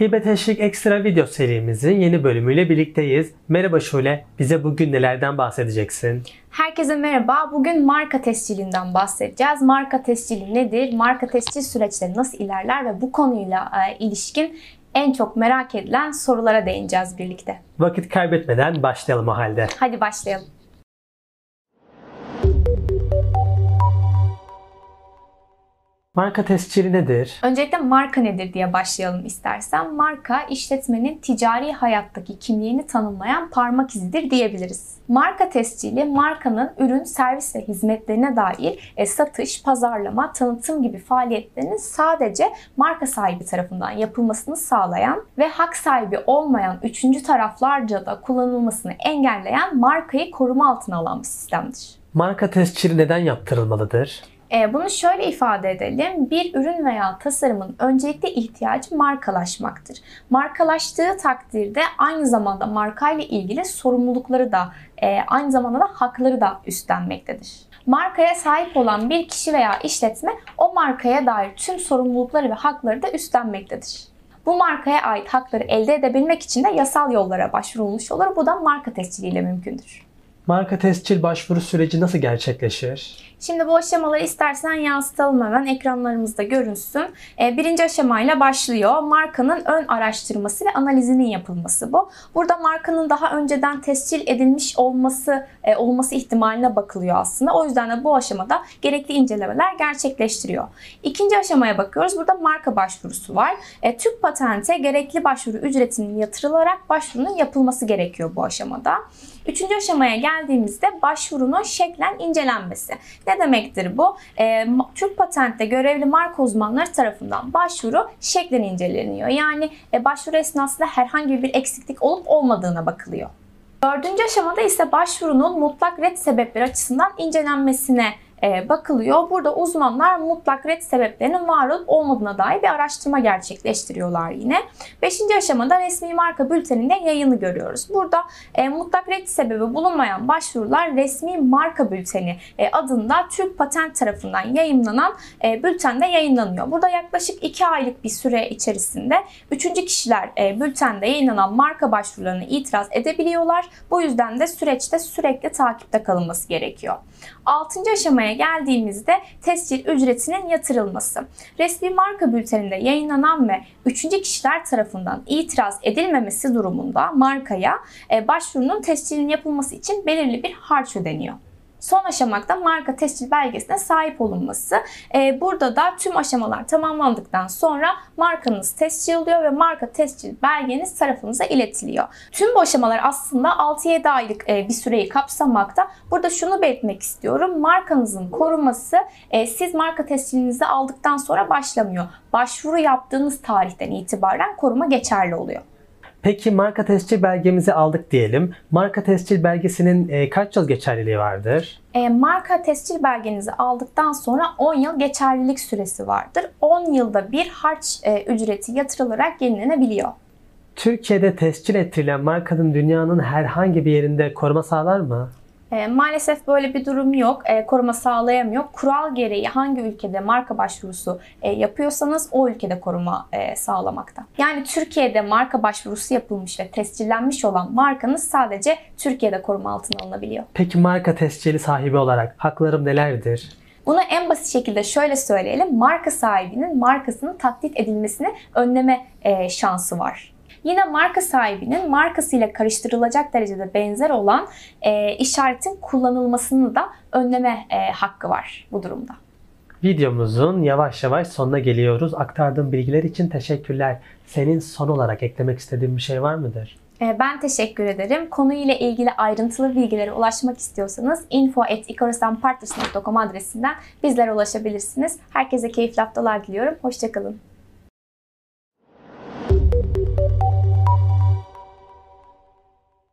Hibe Teşvik Ekstra video serimizin yeni bölümüyle birlikteyiz. Merhaba Şule, bize bugün nelerden bahsedeceksin? Herkese merhaba. Bugün marka tescilinden bahsedeceğiz. Marka tescili nedir? Marka tescil süreçleri nasıl ilerler ve bu konuyla e, ilişkin en çok merak edilen sorulara değineceğiz birlikte. Vakit kaybetmeden başlayalım o halde. Hadi başlayalım. Marka tescili nedir? Öncelikle marka nedir diye başlayalım istersen. Marka işletmenin ticari hayattaki kimliğini tanımlayan parmak izidir diyebiliriz. Marka tescili markanın ürün, servis ve hizmetlerine dair e, satış, pazarlama, tanıtım gibi faaliyetlerinin sadece marka sahibi tarafından yapılmasını sağlayan ve hak sahibi olmayan üçüncü taraflarca da kullanılmasını engelleyen markayı koruma altına alan bir sistemdir. Marka tescili neden yaptırılmalıdır? E, bunu şöyle ifade edelim. Bir ürün veya tasarımın öncelikle ihtiyacı markalaşmaktır. Markalaştığı takdirde aynı zamanda markayla ilgili sorumlulukları da e, aynı zamanda da hakları da üstlenmektedir. Markaya sahip olan bir kişi veya işletme o markaya dair tüm sorumlulukları ve hakları da üstlenmektedir. Bu markaya ait hakları elde edebilmek için de yasal yollara başvurulmuş olur. Bu da marka tesciliyle mümkündür. Marka tescil başvuru süreci nasıl gerçekleşir? Şimdi bu aşamaları istersen yansıtalım hemen ekranlarımızda görünsün. Ee, birinci aşamayla başlıyor. Markanın ön araştırması ve analizinin yapılması bu. Burada markanın daha önceden tescil edilmiş olması e, olması ihtimaline bakılıyor aslında. O yüzden de bu aşamada gerekli incelemeler gerçekleştiriyor. İkinci aşamaya bakıyoruz. Burada marka başvurusu var. E, Türk patente gerekli başvuru ücretinin yatırılarak başvurunun yapılması gerekiyor bu aşamada. Üçüncü aşamaya geldiğimizde başvurunun şeklen incelenmesi. Ne demektir bu? E, Türk Patent'te görevli marka uzmanları tarafından başvuru şeklen inceleniyor. Yani e, başvuru esnasında herhangi bir eksiklik olup olmadığına bakılıyor. Dördüncü aşamada ise başvurunun mutlak red sebepleri açısından incelenmesine bakılıyor. Burada uzmanlar mutlak red sebeplerinin var olup olmadığına dair bir araştırma gerçekleştiriyorlar yine. Beşinci aşamada resmi marka bülteninde yayını görüyoruz. Burada e, mutlak red sebebi bulunmayan başvurular resmi marka bülteni e, adında Türk Patent tarafından yayınlanan e, bültende yayınlanıyor. Burada yaklaşık 2 aylık bir süre içerisinde üçüncü kişiler e, bültende yayınlanan marka başvurularını itiraz edebiliyorlar. Bu yüzden de süreçte sürekli takipte kalınması gerekiyor. Altıncı aşamaya geldiğimizde tescil ücretinin yatırılması. Resmi marka bülteninde yayınlanan ve üçüncü kişiler tarafından itiraz edilmemesi durumunda markaya e, başvurunun tescilinin yapılması için belirli bir harç ödeniyor. Son aşamakta marka tescil belgesine sahip olunması. Ee, burada da tüm aşamalar tamamlandıktan sonra markanız tescil oluyor ve marka tescil belgeniz tarafınıza iletiliyor. Tüm bu aşamalar aslında 6-7 aylık e, bir süreyi kapsamakta. Burada şunu belirtmek istiyorum. Markanızın koruması e, siz marka tescilinizi aldıktan sonra başlamıyor. Başvuru yaptığınız tarihten itibaren koruma geçerli oluyor. Peki marka tescil belgemizi aldık diyelim. Marka tescil belgesinin e, kaç yıl geçerliliği vardır? E, marka tescil belgenizi aldıktan sonra 10 yıl geçerlilik süresi vardır. 10 yılda bir harç e, ücreti yatırılarak yenilenebiliyor. Türkiye'de tescil ettirilen markanın dünyanın herhangi bir yerinde koruma sağlar mı? E, maalesef böyle bir durum yok. E, koruma sağlayamıyor. Kural gereği hangi ülkede marka başvurusu e, yapıyorsanız o ülkede koruma e, sağlamakta. Yani Türkiye'de marka başvurusu yapılmış ve tescillenmiş olan markanız sadece Türkiye'de koruma altına alınabiliyor. Peki marka tescili sahibi olarak haklarım nelerdir? Bunu en basit şekilde şöyle söyleyelim. Marka sahibinin markasının taklit edilmesini önleme e, şansı var. Yine marka sahibinin markasıyla karıştırılacak derecede benzer olan e, işaretin kullanılmasını da önleme e, hakkı var bu durumda. Videomuzun yavaş yavaş sonuna geliyoruz. Aktardığım bilgiler için teşekkürler. Senin son olarak eklemek istediğin bir şey var mıdır? E, ben teşekkür ederim. Konuyla ilgili ayrıntılı bilgilere ulaşmak istiyorsanız info.ikarusanpartners.com adresinden bizlere ulaşabilirsiniz. Herkese keyifli haftalar diliyorum. Hoşçakalın.